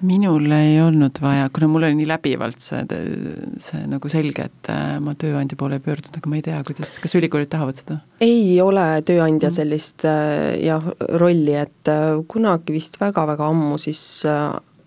Speaker 4: Minul ei olnud vaja, kuna mul oli nii läbivalt see, see nagu selge, et äh, ma tööandja poole ei pöördunud, aga ma ei tea, kuidas, kas ülikoolid tahavad seda?
Speaker 3: ei ole tööandja mm. sellist äh, jah, rolli, et äh, kunagi vist väga-väga ammu siis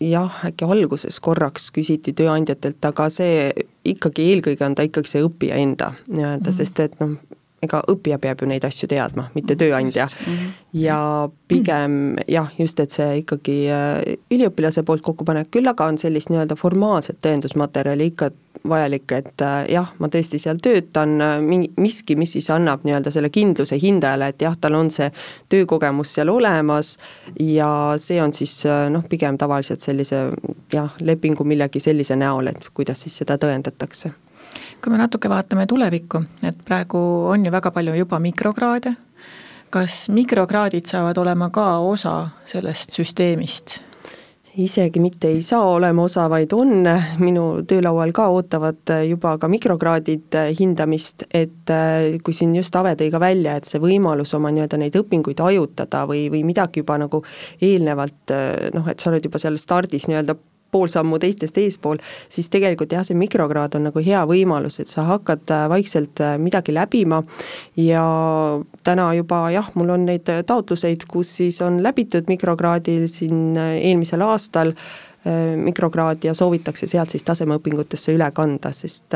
Speaker 3: jah, äkki alguses korraks küsiti tööandjatelt, aga see ikkagi eelkõige on ta ikkagi see õppija enda nii-öelda mm, sest et noh, ega õppija peab ju neid asju teadma, mitte mhm. tööandja. -hmm. ja pigem jah, just, et see ikkagi äh, üliõpilase poolt kokku panek, küll aga on sellist nii-öelda formaalset tõendusmaterjali ikka vajalik, et äh, jah, ma tõesti seal töötan, äh, mingi, miski, mis siis annab nii-öelda selle kindluse hindajale, et jah, tal on see töökogemus seal olemas ja see on siis noh, pigem tavaliselt sellise jah, lepingu millegi sellise näol, et kuidas siis seda tõendatakse
Speaker 2: kui me natuke vaatame tulevikku, et praegu on ju väga palju juba mikrokraade, kas mikrokraadid saavad olema ka osa sellest süsteemist?
Speaker 3: isegi mitte ei saa olema osa, vaid on, minu töölaual ka ootavad juba ka mikrokraadid hindamist, et äh, kui siin just Ave tõi ka välja, et see võimalus oma nii-öelda neid õpinguid hajutada või, või midagi juba nagu eelnevalt äh, noh, et sa oled juba seal stardis nii-öelda pool sammu teistest eespool, siis tegelikult jah, see mikrokraad on nagu hea võimalus, et sa hakkad äh, vaikselt äh, midagi läbima. Ja täna juba jah, mul on neid taotluseid, kus siis on läbitud mikrokraadil siin äh, eelmisel aastal mikrokraad ja soovitakse sealt siis tasemeõpingutesse üle kanda, sest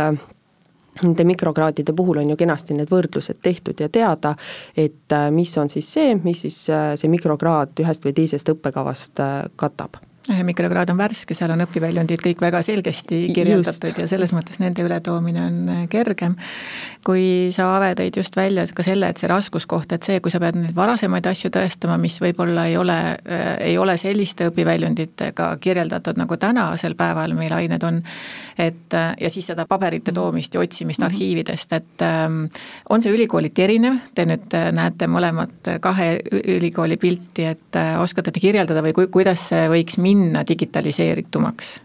Speaker 3: nende mikrokraadide puhul on ju kenasti need võrdlused tehtud ja teada, et mis on siis see, mis siis see mikrokraad ühest või teisest õppekavast katab
Speaker 2: mikrokraad on värske, seal on õpiväljundid kõik väga selgesti kirjeldatud just. ja selles mõttes nende ületoomine on äh, kergem. kui sa, Ave, tõid just välja ka selle, et see raskuskoht, et see, kui sa pead neid varasemaid asju tõestama, mis võib-olla ei ole äh,, ei ole selliste õpiväljunditega kirjeldatud, nagu tänasel päeval meil ained on, et äh, ja siis seda paberite toomist ja otsimist mm -hmm. arhiividest, et ähm, on see ülikooliti erinev, te nüüd äh, näete mõlemat kahe ülikooli pilti, et äh, oskate te kirjeldada või ku, kuidas see võiks minna digitaliseeritumaks?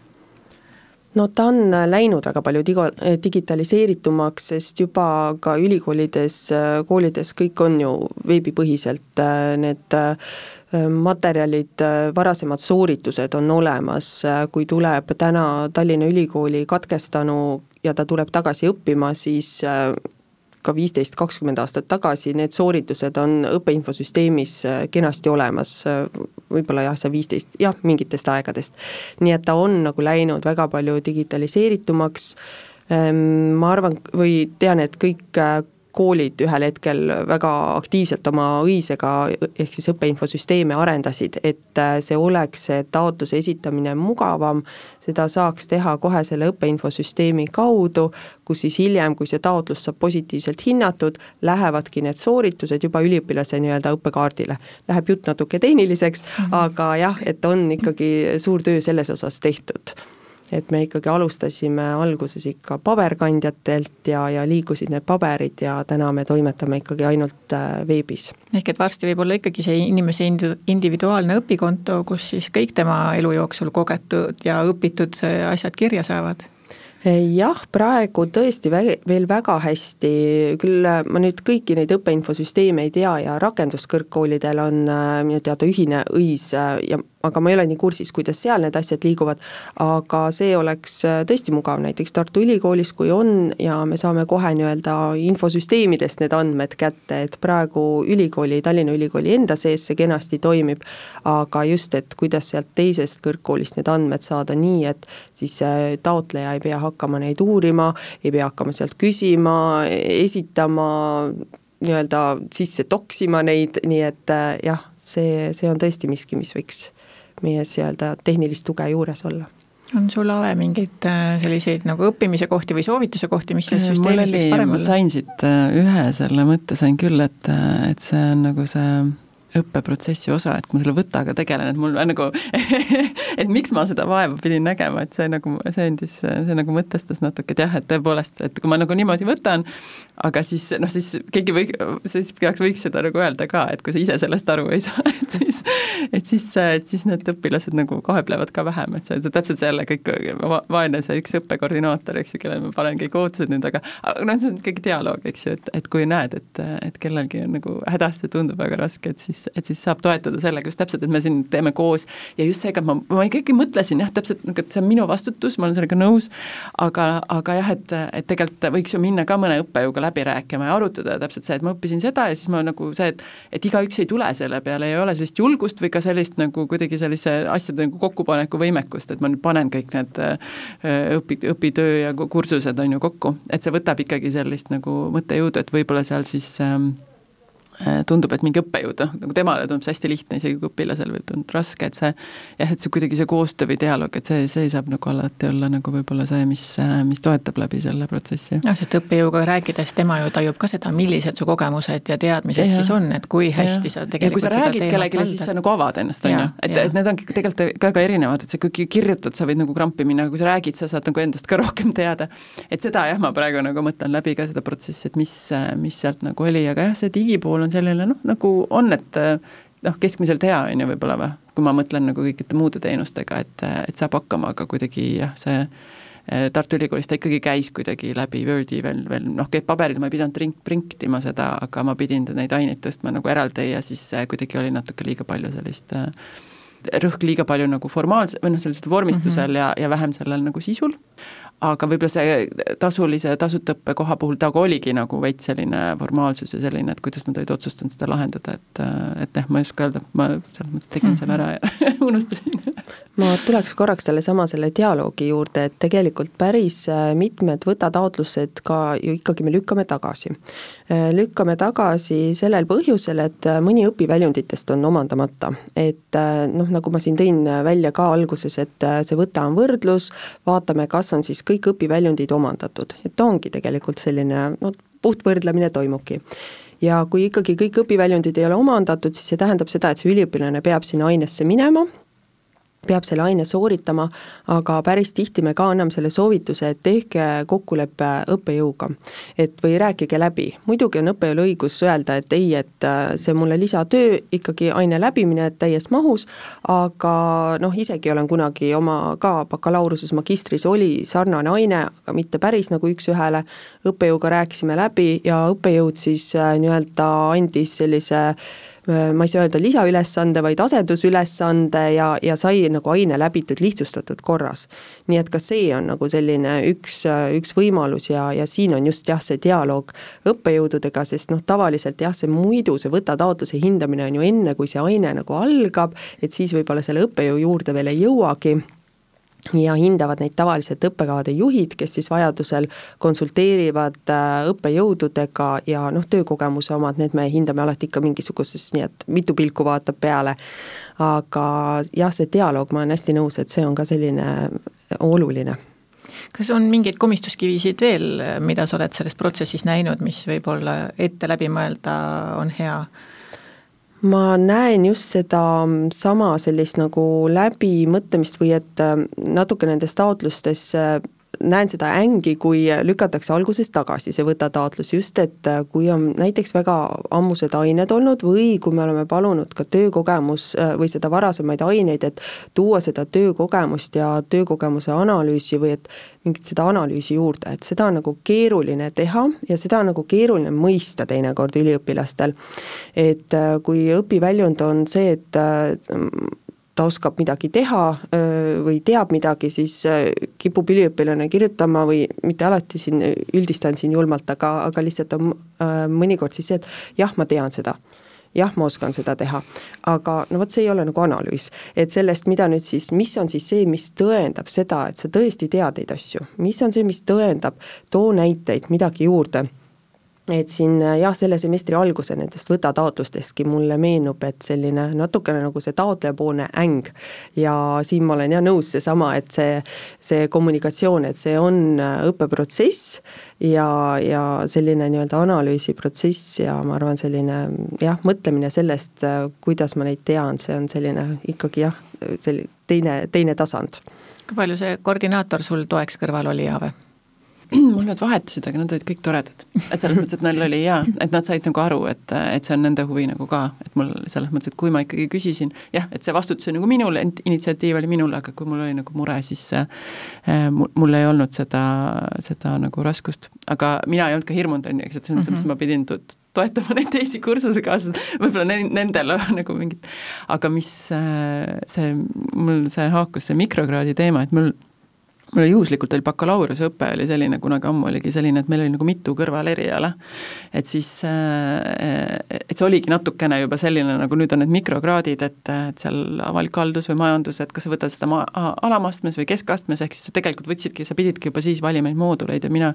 Speaker 3: No ta on läinud väga palju digo-, digitaliseeritumaks, sest juba ka ülikoolides, koolides kõik on ju veebipõhiselt, need materjalid, varasemad sooritused on olemas, kui tuleb täna Tallinna Ülikooli katkestanu ja ta tuleb tagasi õppima, siis ka viisteist, kakskümmend aastat tagasi, need sooritused on õppeinfosüsteemis äh, kenasti olemas, äh, võib-olla jah, see viisteist, jah, mingitest aegadest. nii et ta on nagu läinud väga palju digitaliseeritumaks, ehm, ma arvan või tean, et kõik äh, koolid ühel hetkel väga aktiivselt oma õisega ehk siis õppeinfosüsteeme arendasid, et äh, see oleks, see taotluse esitamine mugavam, seda saaks teha kohe selle õppeinfosüsteemi kaudu, kus siis hiljem, kui see taotlus saab positiivselt hinnatud, lähevadki need sooritused juba üliõpilase nii-öelda õppekaardile. Läheb jutt natuke tehniliseks mm, -hmm. aga jah, et on ikkagi suur töö selles osas tehtud et me ikkagi alustasime alguses ikka paberkandjatelt ja, ja liigusid need paberid ja täna me toimetame ikkagi ainult äh, veebis.
Speaker 2: ehk et varsti võib olla ikkagi see inimese individuaalne õpikonto, kus siis kõik tema elu jooksul kogetud ja õpitud asjad kirja saavad
Speaker 3: jah, praegu tõesti veel väga hästi, küll äh, ma nüüd kõiki neid õppeinfosüsteeme ei tea ja rakenduskõrgkoolidel on äh, minu teada ühine õis ja aga ma ei ole nii kursis, kuidas seal need asjad liiguvad, aga see oleks äh, tõesti mugav näiteks Tartu Ülikoolis, kui on ja me saame kohe nii-öelda infosüsteemidest need andmed kätte, et praegu ülikooli, Tallinna Ülikooli enda sees see kenasti toimib, aga just, et kuidas sealt teisest kõrgkoolist need andmed saada nii, et siis taotleja ei pea hakkama neid uurima, ei pea hakkama sealt küsima, esitama, nii-öelda sisse toksima neid, nii et äh, jah, see, see on tõesti miski, mis võiks meie nii-öelda tehnilist tuge juures olla
Speaker 2: on sul, Ave, mingeid äh, selliseid nagu õppimise kohti või soovituse kohti, mis selles süsteemis võiks parem olla?
Speaker 4: sain siit äh, ühe selle mõtte sain küll, et, et see on nagu see õppeprotsessi osa, et kui ma selle võtaga tegelen, et mul nagu et miks ma seda vaeva pidin nägema, et see nagu, see andis, see nagu mõtestas natuke, et jah, et tõepoolest, et kui ma nagu niimoodi võtan, aga siis noh, siis keegi või, siis peaks, võiks seda nagu öelda ka, et kui sa ise sellest aru ei saa, et siis, et siis, et siis need õpilased nagu kaeblevad ka vähem, et see, see täpselt see jälle kõik va, vaene see üks õppekoordinaator, eks ju, kellele ma panen kõik ootused nüüd, aga aga noh, see on ikkagi dialoog, eks ju, et, et kui näed, et, et kellelgi on nagu hädas, see tundub väga raske, et siis et siis saab toetada sellega just täpselt, et me siin teeme koos. Ja just seega ma, ma ikkagi mõtlesin jah, täpselt et see on minu vastutus, ma olen sellega nõus, aga, aga jah, et, et tegelikult võiks ju minna ka mõne õppejõuga läbi rääkima ja arutada täpselt see, et ma õppisin seda ja siis ma nagu see, et et igaüks ei tule selle peale, ei ole sellist julgust või ka sellist nagu kuidagi sellise asjade nagu kokkupaneku võimekust, et ma nüüd panen kõik need õpi, õpitöö ja kursused on ju kokku, et see võtab ikkagi sellist nagu mõttejõudu, et võib-olla seal siis ähm, Äh, tundub, et mingi õppejõud, noh, nagu temale tundub see hästi lihtne, isegi kui õpilasel võib tunduda raske, et see jah, et see kuidagi see koostöö või dialoog, et see, see saab nagu alati olla nagu võib-olla see, mis, mis toetab läbi selle protsessi.
Speaker 2: jah, sest õppejõuga rääkides tema ju tajub ka seda, millised su kogemused ja teadmised ja, siis on, et kui hästi ja. sa tegelikult ja
Speaker 4: kui sa räägid kellelegi, siis sa nagu avad ennast, on ju, et, et need ongi tegelikult väga erinevad, et sa kui kirjutad, sa võid nagu krampi minna, aga kui sa räägid, sa saad nagu endast ka rohkem teada. et seda jah, ma praegu nagu mõtlen läbi ka seda protsessi, et mis, mis sealt nagu oli, aga jah, see digipool on selline noh, nagu on, et noh, keskmiselt hea on ju võib-olla või, kui ma mõtlen nagu kõikide muude teenustega, et, et saab hakkama, aga kuidagi jah, see eh, Tartu Ülikoolis ta ikkagi käis kuidagi läbi Wordi veel, veel noh, paberil ma ei pidanud print, printima seda, aga ma pidin neid aineid tõstma nagu eraldi ja siis kuidagi oli natuke liiga palju sellist rõhk liiga palju nagu formaalse või noh, sellisel vormistusel mm -hmm. ja, ja vähem sellel nagu sisul aga võib-olla see tasulise, tasuta õppe koha puhul ta oligi nagu veits selline formaalsus ja selline, et kuidas nad olid otsustanud seda lahendada, et et jah, ma ei oska öelda, ma selles mõttes tegin mm -hmm. selle ära ja unustasin.
Speaker 3: ma tuleks korraks sellesama, selle dialoogi juurde, et tegelikult päris äh, mitmed võtataotlused ka ju ikkagi me lükkame tagasi. Äh, lükkame tagasi sellel põhjusel, et äh, mõni õpiväljunditest on omandamata, et noh, nagu ma siin tõin välja ka alguses, et see võta on võrdlus, vaatame, kas on siis kõik õpiväljundid omandatud, et ta ongi tegelikult selline no puhtvõrdlemine toimubki. Ja kui ikkagi kõik õpiväljundid ei ole omandatud, siis see tähendab seda, et see üliõpilane peab sinna ainesse minema, peab selle aine sooritama, aga päris tihti me ka anname selle soovituse, et tehke kokkulepe õppejõuga. et või rääkige läbi, muidugi on õppejõul õigus öelda, et ei, et äh, see mulle lisatöö, ikkagi aine läbimine täies mahus, aga noh, isegi olen kunagi oma ka bakalaureuse, magistris oli sarnane aine, aga mitte päris nagu üks-ühele, õppejõuga rääkisime läbi ja õppejõud siis äh, nii-öelda andis sellise ma ei saa öelda lisaülesande, vaid asendusülesande ja, ja sai nagu aine läbitud lihtsustatud korras. nii et ka see on nagu selline üks, üks võimalus ja, ja siin on just jah, see dialoog õppejõududega, sest noh, tavaliselt jah, see muidu see võtataotluse hindamine on ju enne, kui see aine nagu algab, et siis võib-olla selle õppejõu juurde veel ei jõuagi ja hindavad neid tavaliselt õppekavade juhid, kes siis vajadusel konsulteerivad äh, õppejõududega ja noh, töökogemuse omad, need me hindame alati ikka mingisuguses, nii et mitu pilku vaatab peale. aga jah, see dialoog, ma olen hästi nõus, et see on ka selline oluline
Speaker 2: kas on mingeid komistuskivisid veel, mida sa oled selles protsessis näinud, mis võib-olla ette läbi mõelda on hea?
Speaker 3: Ma näen just seda sama sellist nagu läbimõtlemist või et äh, natuke nendes taotlustes näen seda ängi, kui lükatakse alguses tagasi see võtataotlus, just et kui on näiteks väga ammused ained olnud või kui me oleme palunud ka töökogemus või seda varasemaid aineid, et tuua seda töökogemust ja töökogemuse analüüsi või et mingit seda analüüsi juurde, et seda on nagu keeruline teha ja seda on nagu keeruline mõista teinekord üliõpilastel. et kui õpiväljund on see, et ta oskab midagi teha või teab midagi, siis kipub üliõpilane kirjutama või mitte alati siin, üldistan siin julmalt, aga, aga lihtsalt on mõnikord siis see, et jah, ma tean seda. Jah, ma oskan seda teha, aga no vot, see ei ole nagu analüüs, et sellest, mida nüüd siis, mis on siis see, mis tõendab seda, et sa tõesti tead neid asju, mis on see, mis tõendab, too näiteid, midagi juurde et siin jah, selle semestri alguse nendest võtataotlustestki mulle meenub, et selline natukene nagu see taotlejapoolne äng ja siin ma olen jah nõus, seesama, et see, see kommunikatsioon, et see on õppeprotsess ja, ja selline nii-öelda analüüsiprotsess ja ma arvan, selline jah, mõtlemine sellest, kuidas ma neid tean, see on selline ikkagi jah, selline teine, teine tasand.
Speaker 2: kui palju see koordinaator sul toeks kõrval oli, Aave?
Speaker 4: mul nad vahetusid, aga nad olid kõik toredad. et selles mõttes, et neil oli jaa, et nad said nagu aru, et, et see on nende huvi nagu ka, et mul selles mõttes, et kui ma ikkagi küsisin, jah, et see vastutus oli nagu minul, initsiatiiv oli minul, aga kui mul oli nagu mure, siis äh, mul, mul ei olnud seda, seda nagu raskust. aga mina ei olnud ka hirmunud, on ju, eks, et selles mõttes mm -hmm. ma pidin toetama neid teisi kursusekaaslased, võib-olla nendel nagu mingit, aga mis äh, see, mul see haakus see mikrokraadi teema, et mul mul juhuslikult oli bakalaureuseõpe oli selline, kunagi ammu oligi selline, et meil oli nagu mitu kõrvaleriala. et siis, äh, et see oligi natukene juba selline, nagu nüüd on need mikrokraadid, et, et seal avalik haldus või majandus, et kas sa võtad seda ma-, alamastmes või keskastmes, ehk siis sa tegelikult võtsidki, sa pididki juba siis valima neid mooduleid ja mina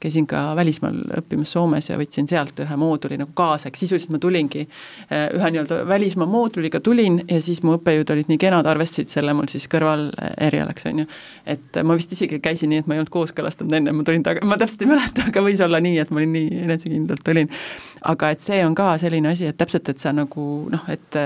Speaker 4: käisin ka välismaal õppimas Soomes ja võtsin sealt ühe mooduli nagu kaasa, ehk sisuliselt ma tulingi eh, ühe nii-öelda välismaa mooduliga tulin ja siis mu õppejõud olid nii kenad, arvestasid selle mul siis kõrvalerialaks, on ju. et ma vist isegi käisin nii, et ma ei olnud kooskõlastanud enne, ma tulin taga, ma täpselt ei mäleta, aga võis olla nii, et ma olin nii enesekindlalt tulin. Aga et see on ka selline asi, et täpselt, et sa nagu noh, et,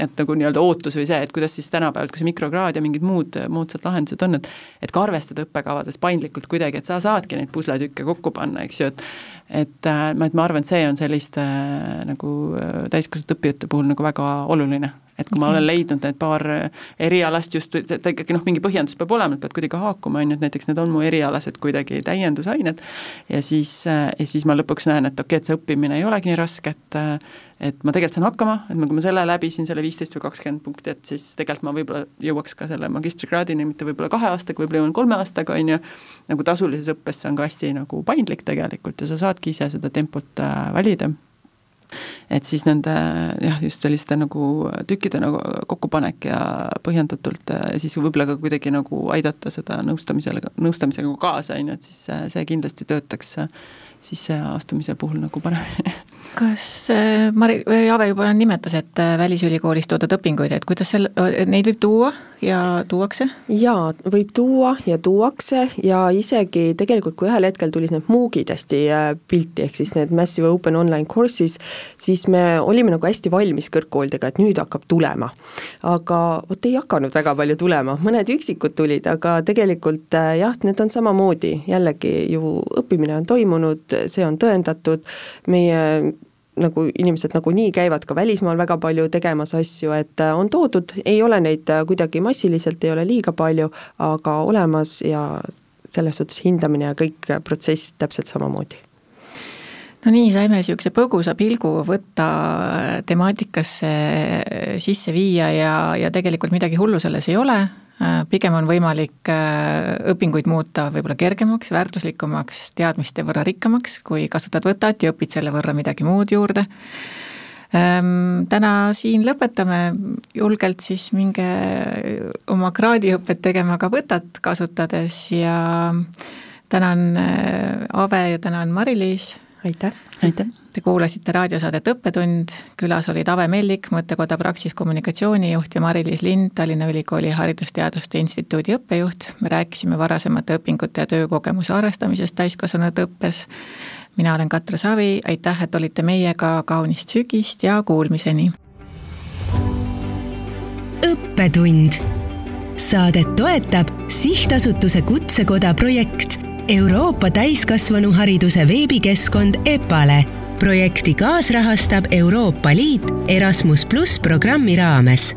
Speaker 4: et nagu nii-öelda ootus või see, et kuidas siis tänapäeval, kui see mikrokraad ja mingid muud moodsad lahendused on, et et ka arvestada õppekavades paindlikult kuidagi, et sa saadki neid pusletükke kokku panna, eks ju, et et äh, ma, et ma arvan, et see on selliste äh, nagu äh, täiskasvanud õppijate puhul nagu väga oluline, et kui ma olen leidnud need paar erialast just, et ikkagi noh, mingi põhjendus peab olema, et pead kuidagi haakuma, on ju, et näiteks need on mu erialased kuidagi täiendusained. Ja siis, ja siis ma lõpuks näen, et okei okay,, et see õppimine ei olegi nii raske, et et ma tegelikult saan hakkama, et ma, kui ma selle läbisin, selle viisteist või kakskümmend punkti, et siis tegelikult ma võib-olla jõuaks ka selle magistrikraadini, mitte võib-olla kahe aastaga, võib-olla jõuan kolme aastaga, on ju, nagu tasulises õppes see on ka hästi nagu paindlik tegelikult ja sa saadki ise seda tempot äh, valida. Et siis nende jah, just selliste nagu tükkide nagu kokkupanek ja põhjendatult ja siis võib-olla ka kuidagi nagu aidata seda nõustamisele, nõustamisega kaasa, on ju, et siis see kindlasti töötaks siis astumise puhul nagu paremini
Speaker 2: kas äh, Mari, Ave juba nimetas, et äh, välisülikoolis toodud õpinguid, et kuidas seal, neid võib tuua ja tuuakse?
Speaker 3: jaa, võib tuua ja tuuakse ja isegi tegelikult, kui ühel hetkel tulid need MOOC-id hästi äh, pilti, ehk siis need Massive Open Online Courses, siis me olime nagu hästi valmis kõrgkoolidega, et nüüd hakkab tulema. aga vot ei hakanud väga palju tulema, mõned üksikud tulid, aga tegelikult jah, need on samamoodi, jällegi ju õppimine on toimunud, see on tõendatud, meie nagu inimesed nagunii käivad ka välismaal väga palju tegemas asju, et äh, on toodud, ei ole neid äh, kuidagi massiliselt, ei ole liiga palju, aga olemas ja selles suhtes hindamine ja kõik äh, protsess täpselt samamoodi.
Speaker 2: No nii, saime niisuguse põgusa pilgu võtta temaatikasse sisse viia ja, ja tegelikult midagi hullu selles ei ole, Äh, pigem on võimalik äh, õpinguid muuta võib-olla kergemaks, väärtuslikumaks, teadmiste võrra rikkamaks, kui kasutad võtat ja õpid selle võrra midagi muud juurde. Ähm, täna siin lõpetame, julgelt siis minge oma kraadiõpet tegema ka võtat kasutades ja tänan äh, Ave ja tänan Mari-Liis.
Speaker 3: aitäh!
Speaker 4: aitäh!
Speaker 2: Te kuulasite raadiosaadet Õppetund, külas olid Ave Mellik, mõttekoda Praxis kommunikatsioonijuht ja Mari-Liis Lind, Tallinna Ülikooli Haridusteaduste Instituudi õppejuht. me rääkisime varasemate õpingute ja töökogemuse arvestamisest täiskasvanute õppes. mina olen Katre Savi, aitäh, et olite meiega, kaunist sügist ja kuulmiseni.
Speaker 1: õppetund. saadet toetab sihtasutuse Kutsekoda projekt Euroopa täiskasvanuhariduse veebikeskkond EPALE projekti kaasrahastab Euroopa Liit Erasmus pluss programmi raames